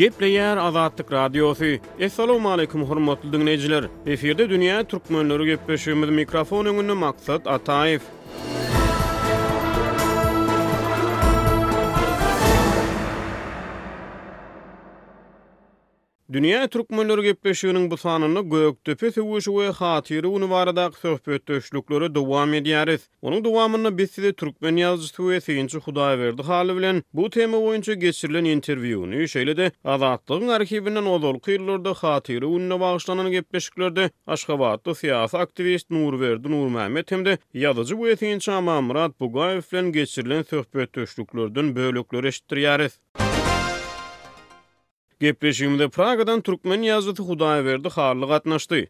Gepleýär Azatlyk Radiosy. Essalawmaleýkum hormatly dinleýjiler. Efirde dünýä türkmenleri gepleşigimiz mikrofon öňünde maksat Ataýew. Dünýä türkmenleri gepleşiginiň bu sanynda Gökdepe söweşi we Hatyra güni baradaky söhbetdeşlikleri dowam edýäris. Onuň dowamynda biz size türkmen ýazyjysy we synçy Hudaýberdi Hally bilen bu tema boýunça geçirilen interwýuny, şeýle-de Azatlygyň arhiwinden ozalky ýyllarda Hatyra gününe bagyşlanan gepleşiklerde aşgabatly syýasy aktiwist Nurberdi Nurmämmet hem-de ýazyjy we synçy Amanmyrat Bugaýew bilen geçirilen söhbetdeşliklerden bölekleri eşitdirýäris. Gepleşigimize Pragadan türkmen ýazyjysy Hudaýberdi Hally gatnaşdy.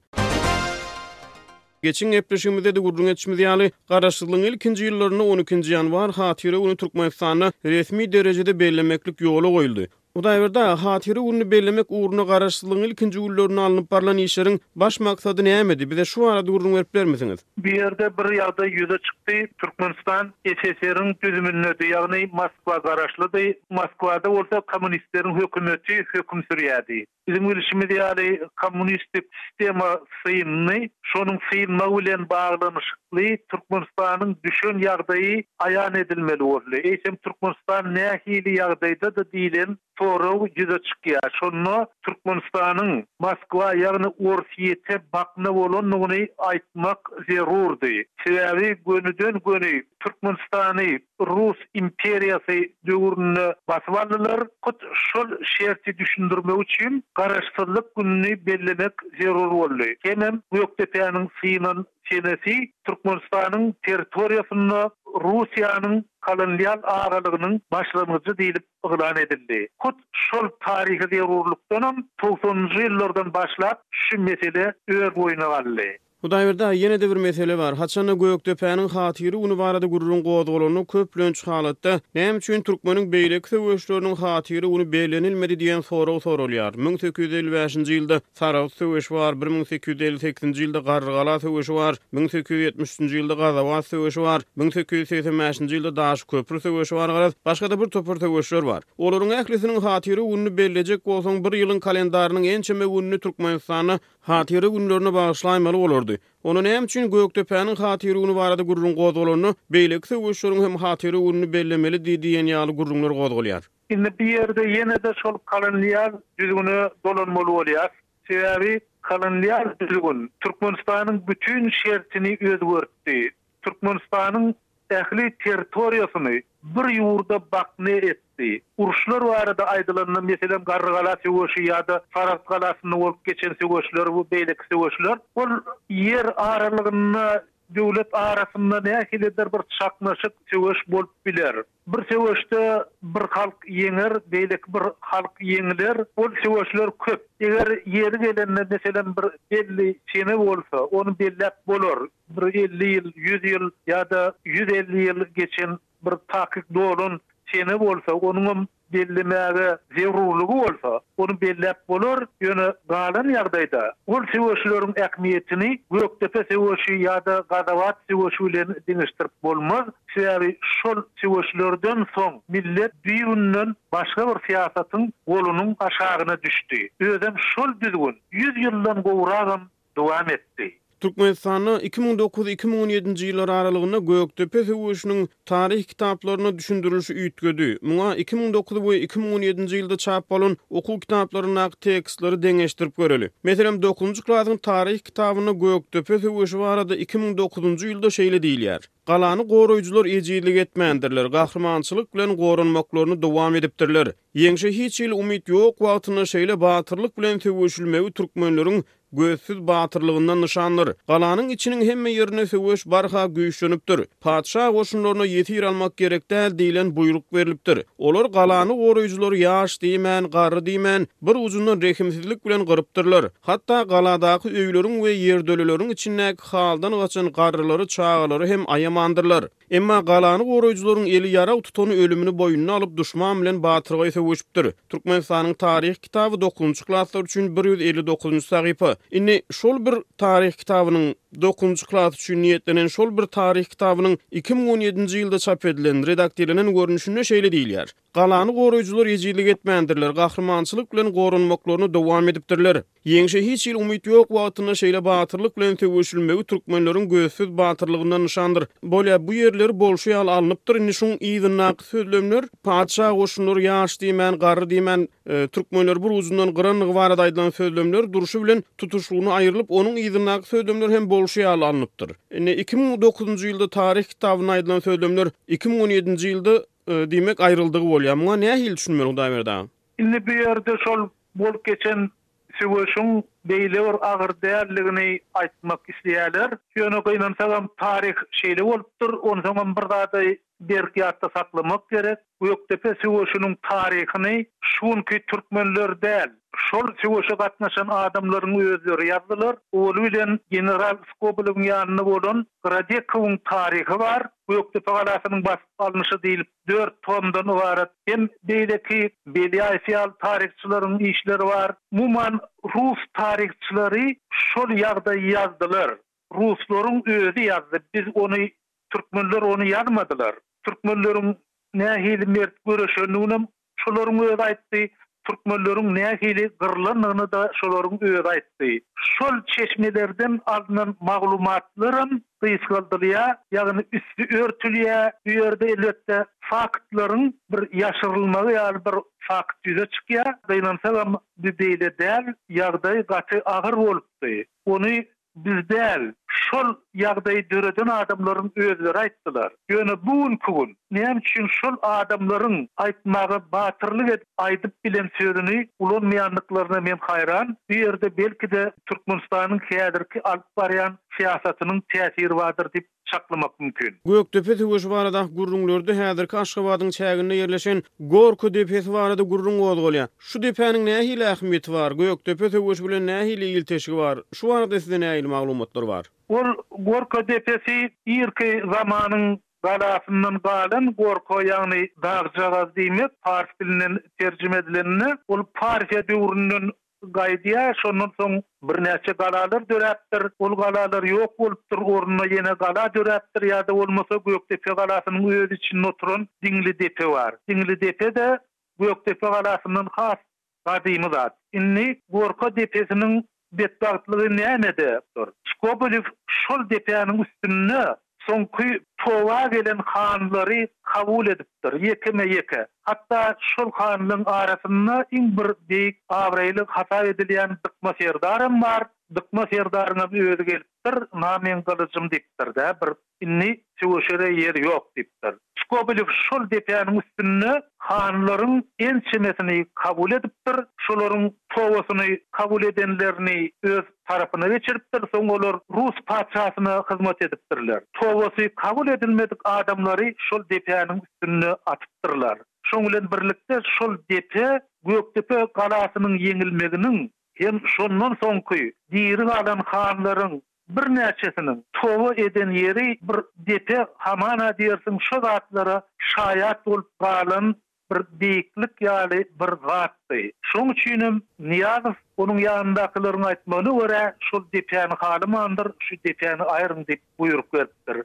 Geçen gepleşigimizde-de gürrüň etişimiz ýaly, Garaşsyzlygyň ilkinji ýyllarynda on ikinji ýanwar Hatyra güni Türkmenistanda resmi derejede bellemeklik ýola goýuldy. Hudaýberdi aga, Hatyra gününi bellemek ugrunda Garaşsyzlygyň ilkinji günlerinde alnyp barlan işleriň baş maksady nämedi? Bize şu barada gürrüň berip bilermisiňiz? Bu ýerde bir ýagdaý ýüze çykdy, Türkmenistan SSR-iň düzümindedi, ýagny Moskwa garaşlydy, Moskwada bolsa kommunistleriň hökümeti höküm sürýärdi. Biziň bilşimiz ýaly, kommunistik sistema syndy, şonuň synmagy bilen baglanyşykly Türkmenistanyň düşen ýagdaýy aýan edilmeli boldy. Eýsem Türkmenistan nähili ýagdaýdady diýlen sorag ýüze çykýar. Şonda Türkmenistanyň Moskwa, ýagny Orsýete bakna bolandygyny aýtmak zerurdy. Sebäbi gönüden-göni Türkmenistany Rus imperiýasy döwründe basyp aldylar. Hut şol şerti düşündirmek üçin Garaşsyzlyk gününi bellemek zerur boldy. Hemem Gökdepäniň synan senesi Türkmenistanyň territoriýasynda Russiýanyň kolonial agalygynyň başlangyjy diýlip yglan edildi. Hut şol taryhy zerurlykdanam togsanynjy ýyllardan başlap şu mesele ör boýuna galdy. Hudaýberdi-aý, ýene-de bir mesele bar. Haçan-da Gökdepäniň hatyry güni barada gürrüň gozgalanda, köplenç halatda, Näme üçin türkmeniň beýleki söweşleriniň hatyry güni bellenilmedi? diýen sorag soralýar. Müň sekiz ýüz elli bäşinji ýylda Saragt söweşi bar, bir müň sekiz ýüz elli sekizinji ýylda Garrygala söweşi bar, müň sekiz ýüz ýetmiş üçünji ýylda Gazabat söweşi bar, müň sekiz ýüz segsen bäşinji ýylda Daşköpri söweşi bar, garaz, başga-da bir topar söweşler bar. Olaryň ählisiniň hatyra gününi bellejek bolsaň, bir ýylyň kalendarynyň ençeme gününi Türkmenistanda hatyra günlerine bagyşlaýmaly bolardy. Onda näme üçin Gökdepäniň hatyra güni barada gürrüň gozgalanda, beýleki söweşleriň hem hatyra gününi bellemeli diýen ýaly gürrüňler gozgalýar? Indi bu ýerde ýene-de şol kolonial düzgüne dolanmaly bolýar. Sebäbi kolonial düzgün Türkmenistanyň bütin şertini özgertdi. Türkmenistanyň ähli territoriýasyny bir ýurda bakna etdi. Uruşlar barada aýdylanda, meselem, Garrygala söweşi ýa-da Saragt galasynda bolup geçen söweşler we beýleki söweşler, ol ýer aralygynda Döwlet arasynda nähilidir bir çaknyşyk, söweş bolup biler. Bir söweşde bir halk ýeňer, beýleki bir halk ýeňiler. Ol söweşler köp. Eger ýeri gelende, meselem, bir belli sebäp bolsa, ony belläp bolar. Bir elli ýyl, ýüz ýyl ýa-da ýüz elli ýyl geçen bir takyk dolan çene bolsa, onuňam bellemäge zerurlygy bolsa, ony belläp bolar, ýöne galan ýagdaýda ol söweşleriň ähmiýetini Gökdepe söweşi ýa-da Gazabat söweşi bilen deňeşdirip bolmaz, sebäbi şol söweşlerden soň millet düýbünden başga bir syýasatyň golunyň aşagyna düşdi, özem şol düzgün ýüz ýyldan gowragam dowam etdi. Türkmenistanda iki müň dokuz-iki müň on ýedinji ýyllar aralygynda Gökdepe söweşiniň taryhy kitaplaryna düşündiriliş üýtgedi. Muňa iki müň dokuz we iki müň on ýedinji ýylda çap bolan okuw kitaplaryndaky tekstleri deňeşdirip göreli. Meselem, dokuzynjy klasyň taryhy kitabynda Gökdepe söweşi barada iki müň dokuzynjy ýylda şeýle diýilýär. Galany goraýjylar ejizlik etmändirler, gahrymançylyk bilen goranmaklaryny dowam edipdirler. Ýeňşe hiç hili umyt ýok wagtynda şeýle batyrlyk bilen söweşilmegi türkmenleriň gözsüz batyrlygyndan nyşandyr. Galanyň içiniň hemme ýerinde söweş barha güýçlenipdir. Patyşa goşunlaryna ýesir almak gerek däl diýlen buýruk berlipdir. Olar galany goraýjylary ýaş diýmän, garry diýmän, bir ujundan rehimsizlik bilen gyrypdyrlar. Hatda galadaky öýleriň we ýertöleleriň içindäki Haldan gaçan garrylary, çagalary hem aýamandyrlar. Emma galany goraýjylaryň eli ýarag tutany ölümini boýnuna alyp, duşman bilen batyrgaý söweşipdir. Türkmenistanyň taryh kitaby dokuzynjy klaslar üçin bir ýüz elli dokuzynjy sahypa. Indi şol bir taryh kitabynyň, dokuzynjy klas üçin niýetlenen şol bir taryh kitabynyň iki müň on ýedinji ýylda çap edilen, redaktirlenen görnüşinde şeýle diýilýär, Galany goraýjylar ejizlik etmändirler, gahrymançylyk bilen goranmaklaryny dowam edipdirler. Ýeňşe hiç hili umyt ýok wagtynda şeýle batyrlyk bilen söweşilmegi türkmenleriň gözsüz batyrlygyndan nyşandyr. Bolýa bu ýerler bolşy ýaly alnypdyr indi şuň yzyndaky sözlemler Patyşa goşunlary ýaş diýmän garry diýmän türkmenleri bir ujundan gyrandygy barada aýdylan sözlemler durşy bilen tutuşlygyna aýrylyp onuň yzyndaky sözlemler hem bolşy ýaly alnypdyr. Indi iki müň dokuzynjy ýylda taryh kitabynda aýdylan sözlemler iki müň on ýedinji ýylda diýmek aýryldygy bolýa muňa nähili düşünmeli Hudaýberdi aga? Indi bu ýerde şol bolup geçen söweşiň beýle bir agyr däldigini aýtmak isleýärler. Ýöne gynansagam taryh şeýle bolupdyr. Onsoňam bir zady berk ýatda saklamak gerek. Gökdepe söweşiniň taryhyny şu günki türkmenler däl, şol söweşe gatnaşan adamlaryň özleri ýazdylar. Owaly bilen general Skobelewiň ýanynda bolan Gradekowyň taryhy bar. Gökdepe galasynyň basyp alnyşy diýlip dört tomdan ybarat hem beýleki belýaýsy ýaly taryhçylaryň işleri bar. Umuman, rus taryhçylary şol ýagdaýy ýazdylar. Ruslaryň özi ýazdy, biz ony, türkmenler ony ýazmadylar. Türkmenleriň nähili mert göreşendiginem Şolaryň özi aýtdy. Türkmenleriň nähili gyrlandygyny-da şolaryň özi aýtdy. Şol çeşmelerden alnan maglumatlaram gysgaldylýar, ýagny üsti örtülýär. Bu ýerde, elbetde, faktlaryň bir ýaşyrylmagy ýaly bir fakt ýüze çykýar. Gynansagam, bu beýle däl, ýagdaý gaty agyr bolupdy. Ony Biz däl, şol ýagdaýy döreden adamlaryň özleri aýtdylar. Ýöne bu günki gün näme üçin şol adamlaryň aýtmaga batyrlyk edip aýdyp bilen sözüni ulanmaýandyklaryna men haýran. Bu ýerde belki-de Türkmenistanyň häzirki alyp barýan syýasatynyň täsiri bardyr diýip çaklamak mümkin. Gökdepe söweşi baradaky gürrüňlerde häzirki Aşgabadyň çäginde ýerleşen Gorky depesi barada gürrüň gozgalýar. Şu depäniň nähili ähmiýeti bar? Gökdepe söweşi bilen nähili ilteşigi bar? Şu barada sizde nähili maglumatlar bar? Ol Gorky depesi irki zamanyň galasyndan galan Gorko ýagny dagjagaz diýmek, pars dilinden terjime edilende, ol Parfiýa döwründen Bu gaýdýar, şondan soň birnäçe galalar döräpdir, ol galalar ýok bolupdyr, ornuna ýene gala döräpdir, ýa-da bolmasa Gökdepe galasynyň öz içinde oturan Diňlidepe bar. Diňlidepe-de Gökdepe galasyndan has gadymy zat. Indi Gorka depesiniň betbagtlygy nämede? Skobelew şol depäniň üstünde Soňky toba gelen hanlary kabul edipdir, ýekeme-ýeke. Hatda şol hanlaryň arasynda iň bir beýik, abraýly hasap edilýän Dykma serdaram bar. Dykma serdaryňam özi gelipdir, Ynha meň gylyjym diýipdir-de, bir indi söweşere ýer ýok diýipdir. Skobelew şol depäniň üstünde hanlaryň ençemesini kabul edipdir. Şolaryň tobasyny kabul edenlerini öz tarapyna geçiripdir, soň olar rus patyşasyna hyzmat edipdirler. Tobasy kabul edilmedik adamlary şol depäniň üstünde atypdyrlar. Şoň bilen birlikde şol depe Gökdepe galasynyň ýeňilmeginiň hem şondan soňky diri galan hanlaryň birnäçesiniň toba eden ýeri bir depe hamana diýersiň şo zatlara şaýat bolup galan bir beýiklik ýaly bir zatdy. Şoň üçinem Nyýazow onuň ýanyndakylaryň aýtmagyna görä, şol depäni halamandyr, şu depäni aýryň diýip buýruk beripdir.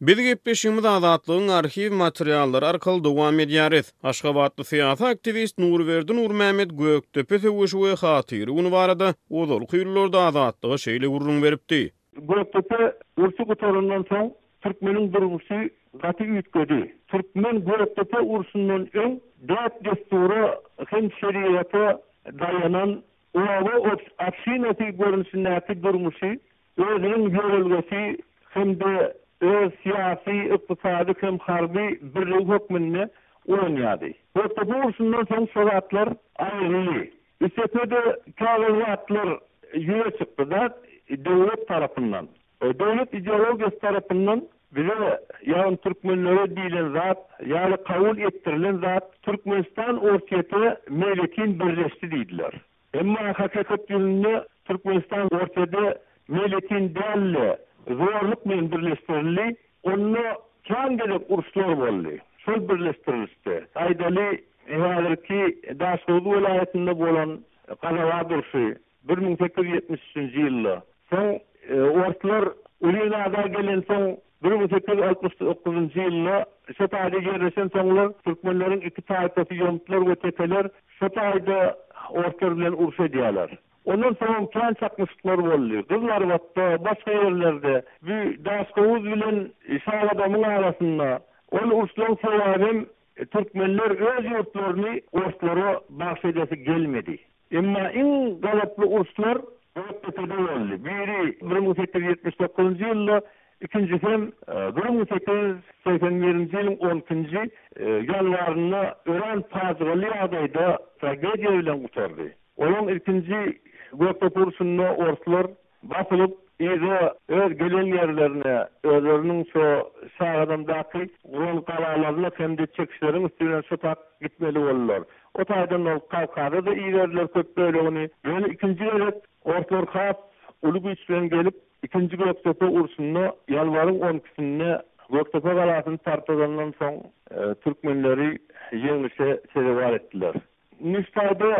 Biz gepleşigimizi Azatlygyň arhiw materiallary arkaly dowam edýäris. Aşgabatly syýasy aktiwist Nurberdi Nurmämmet Gökdepe söweşi we hatyry güni barada ozalky ýyllarda Azatlyga şeýle gürrüň beripdi. Gökdepe ursy gutarandan soň türkmeniň durmuşy gaty üýtgedi. Türkmen Gökdepe urşundan öň däp-dessura hem şerigata daýanan oba obşinasy görnüşindäki durmuşy özüniň ýörelgesi hem-de öz syýasy, ykdysady hem harby birligi hökmünde ulanýardy. Gökdepe urşundan soň şo zatlar aýryly. Üstesine-de käbir zatlar ýüze çykdy-da, döwlet tarapyndan, döwlet ideologiýasy tarapyndan bize, ýagny türkmenlere diýlen zat ýa-da kabul etdirilen zat Türkmenistan Orsýete meýletin birleşdi diýdiler. Emma hakykat ýüzünde Türkmenistan Orsýede meýletin däl-de, zorluk bilen birleşdirildi Onda kän gezek uruşlar boldy. Şol birleşdirilişde, aýdaly, häzirki Daşoguz welaýatynda bolan Gazawat urşy bir müň sekiz ýüz ýetmiş üçünji ýylda, soň orslar Uzynada gelensoň bir müň sekiz ýüz altmyş dokuzynjy ýylda şu taýda ýerleşensoňlar türkmenleriň iki taýpasy ýomutlar we tekeler şu taýda orslar bilen uruş edýärler. Ondan soň kän çaknyşyklar boldy. Gyzlarbatda, başga ýerlerde, bu Daşkowuz bilen Şagadamyň arasynda. Ol urşlaryň sebäbem türkmenler öz ýurtlaryny orslara bagş edesi gelmedi. Emma iň gazaply urşlar Gökdepede boldy. Biri bir müň sekiz ýüz ýetmiş dokuzynjy ýylda, ikinjisem bir müň sekiz ýüz segsen birinji ýylyň on ikinji ýanwarynda örän pajygaly ýagdaýda, tragediýa bilen gutardy. Olaň ilkinji gökdepursynda orslar basylyp, yza öz gelen ýerlerine, özleriniň şo şagadamdaky guran galalaryna hem-de çekişleriň üsti bilen şypap gitmeli boldular. O taýdan ol Kawkaza-da iberdiler köp bölegini. Ýöne ikinji gezek orslar has uly güýç bilen gelip, ikinji gökdepe urşunda ýanwaryň on ikisinde Gökdepe galasyny tartadandan soň türkmenleri ýeňlişe sezewar etdiler. Nusgaýda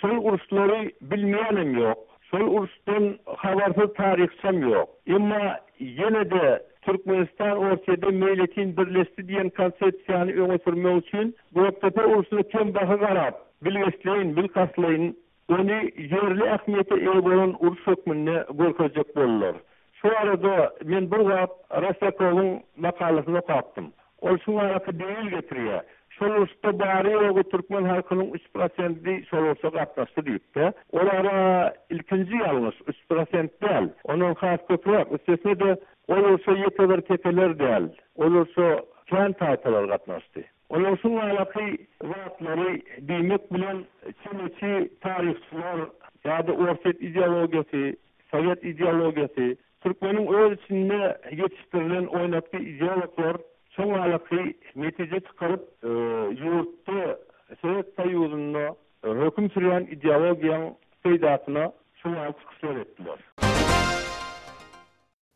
şol uruşlary bilmeýänem ýok, şol uruşdan habarsyz taryhçam ýok. Emma ýene-de Türkmenistan Orsýede meýletin birleşdi diýen konsepsiýany öňe sürmek üçin Gökdepe urşuna kem baha garap, bilgeşleýin, bilkastlaýyn ony ýerli ähmiýete eýe bolan uruş hökmünde görkezjek boldular. Şu arada men bir wagt Rossakowyň makalasyny okapdym. Ol şu baraka delil getirýär. Şol uruşda bary-ýogy türkmen halkynyň üç prosenti şol urşa gatnaşdy diýip-de, ol ara ilkinji ýalňyş, üç prosent däl, ondan has köpräk, üstesine-de, ol urşa ýeke bir tekeler däl, ol urşa kän taýpalar gatnaşdy. Onuň şu baraka zatlary diýmek bilen çemeçi taryhçylar ýa-da orsýet ideologiýasy, Sowet ideologiýasy, türkmeniň öz içinde ýetişdirilen oýnatgy ideologlar şoňalaky netije çykaryp, ýurtda, Sowet Soýuzynda höküm sürýän ideologiýaň peýdasyna şoňaly çykyşlar etdiler.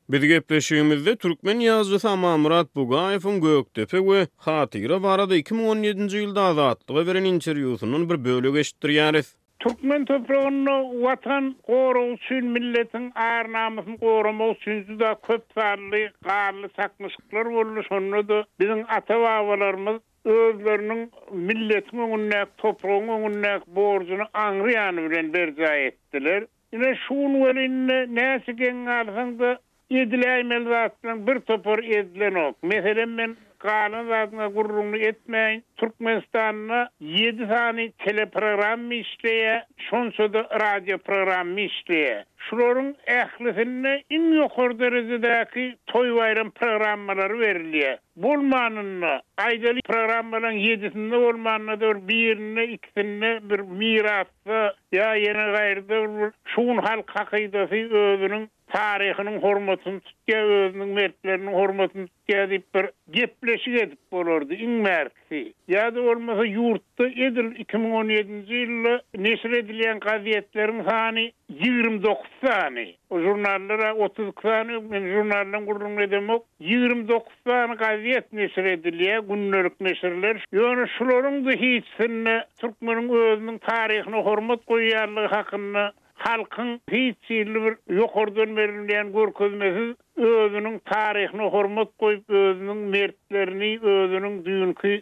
Biz gepleşigimizde türkmen ýazyjysy Amanmyrat Bugaýewiň Gökdepe we Hatyra barada iki müň on ýedinji ýylda Azatlyga beren interwýusyndan bir bölek eşitdirýäris. Türkmen topragynda Watan goragy üçin, milletiň ar-namysyny goramak üçin juda köp sanly ganly çaknyşyklar boldy, şonda-da biziň ata-babalarymyz özleriniň milletiň öňündäki, topragyň öňündäki borjuny aňry ýany bilen berjaý etdiler. Ine, şu gün welin-de, näçe geň galsaň-da, ediläýmeli zatlaryň bir topary edilenok. Meselem, men galan zadyňa gürrüňini etmäýin, Türkmenistanda ýedi sany teleprogramma işleýär, şonça-da radioprogramma işleýär. Şularyň ählisinde iň ýokary derejedäki toý-baýram programmalary berilýär. Bolmanynda, aýdaly programmalaryň ýedisinde bolmanda-da bir birinde, ikisinde bir mirasda ýa ýene gaýrda bir bir şu gün halk hakydasy özüniň taryhynyň hormatyny tutýar, özüniň mertleriniň hormatyny tutýar diýip bir gepleşik edip bolardy. Iň märt. etdi. Ýa-da bolmasa ýurtda edil iki müň on ýedinji ýylda neşir edilýän gazetleriň sany ýigrimi dokuz sany, o žurnallar-a otuz iki sany, men žurnallaryň gürrüňini edemok, ýigrimi dokuz sany gazet neşir edilýär, gündelik neşirler. Ýöne şularyň-da hiçsinde türkmeniň özüniň taryhyna hormat goýýanlygy hakynda halkyň hiç hilli bir ýokardan berilýän görkezmesiz Özüniň taryhyna hormat goýup, özüniň mertlerini, özüniň düýnki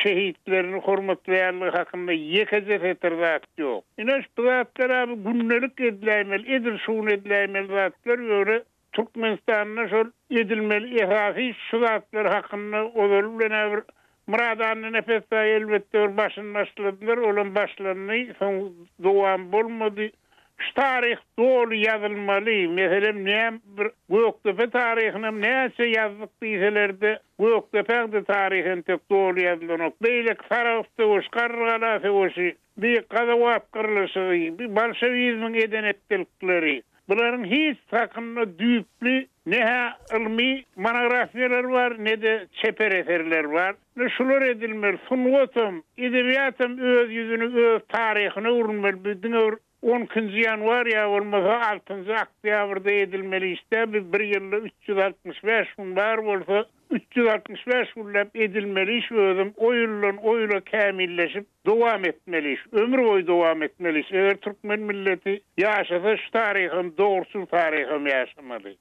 şehitlerini hormatlaýanlygy hakynda ýekeje setir zat ýok. Ine, bu zatlar abi gündelik ediläýmeli, edil şu gün ediläýmeli zatlar, ýöne Türkmenistanda şol edilmeli esasy şu zatlar hakynda ozaly bilenä bir Myrat Annanepes daýy elbetde bir başyny başladylar, olam başlandy, soň dowam bolmady. Şu taryh doly ýazylmaly, meselem näm bir Gökdepe taryhynam näçe ýazdyk diýselerde, Gökdepäňde taryh entek doly ýazylanok. Beýleki Saragt söweş, Garrygala söweşi, bi gazawat gyrlyşygy, bi bolşewizmiň eden etdilikleri, bularyň hiç hakynda düýpli ne-hä ylmy monografiýalar bar, ne-de çeper eserler bar. Ine, şular edilmeli. Sungatam, edebiýatam öz ýüzüni, öz taryhyna urunmeli. Bu diňe bir on ikinji ýanwar ýa bolmasa altynjy oktýabrda edilmeli iş däl. Bu bir ýylda üç ýüz altmyş bäş gün bar bolsa, üç ýüz altmyş bäş günläp edilmeli iş özem o ýyldan o ýyla kämilleşip, Dowam etmeliş, ömür boýy dowam etmeliş, eger türkmen milleti ýaşasa şu taryham dogruçyl taryham ýaşamaly.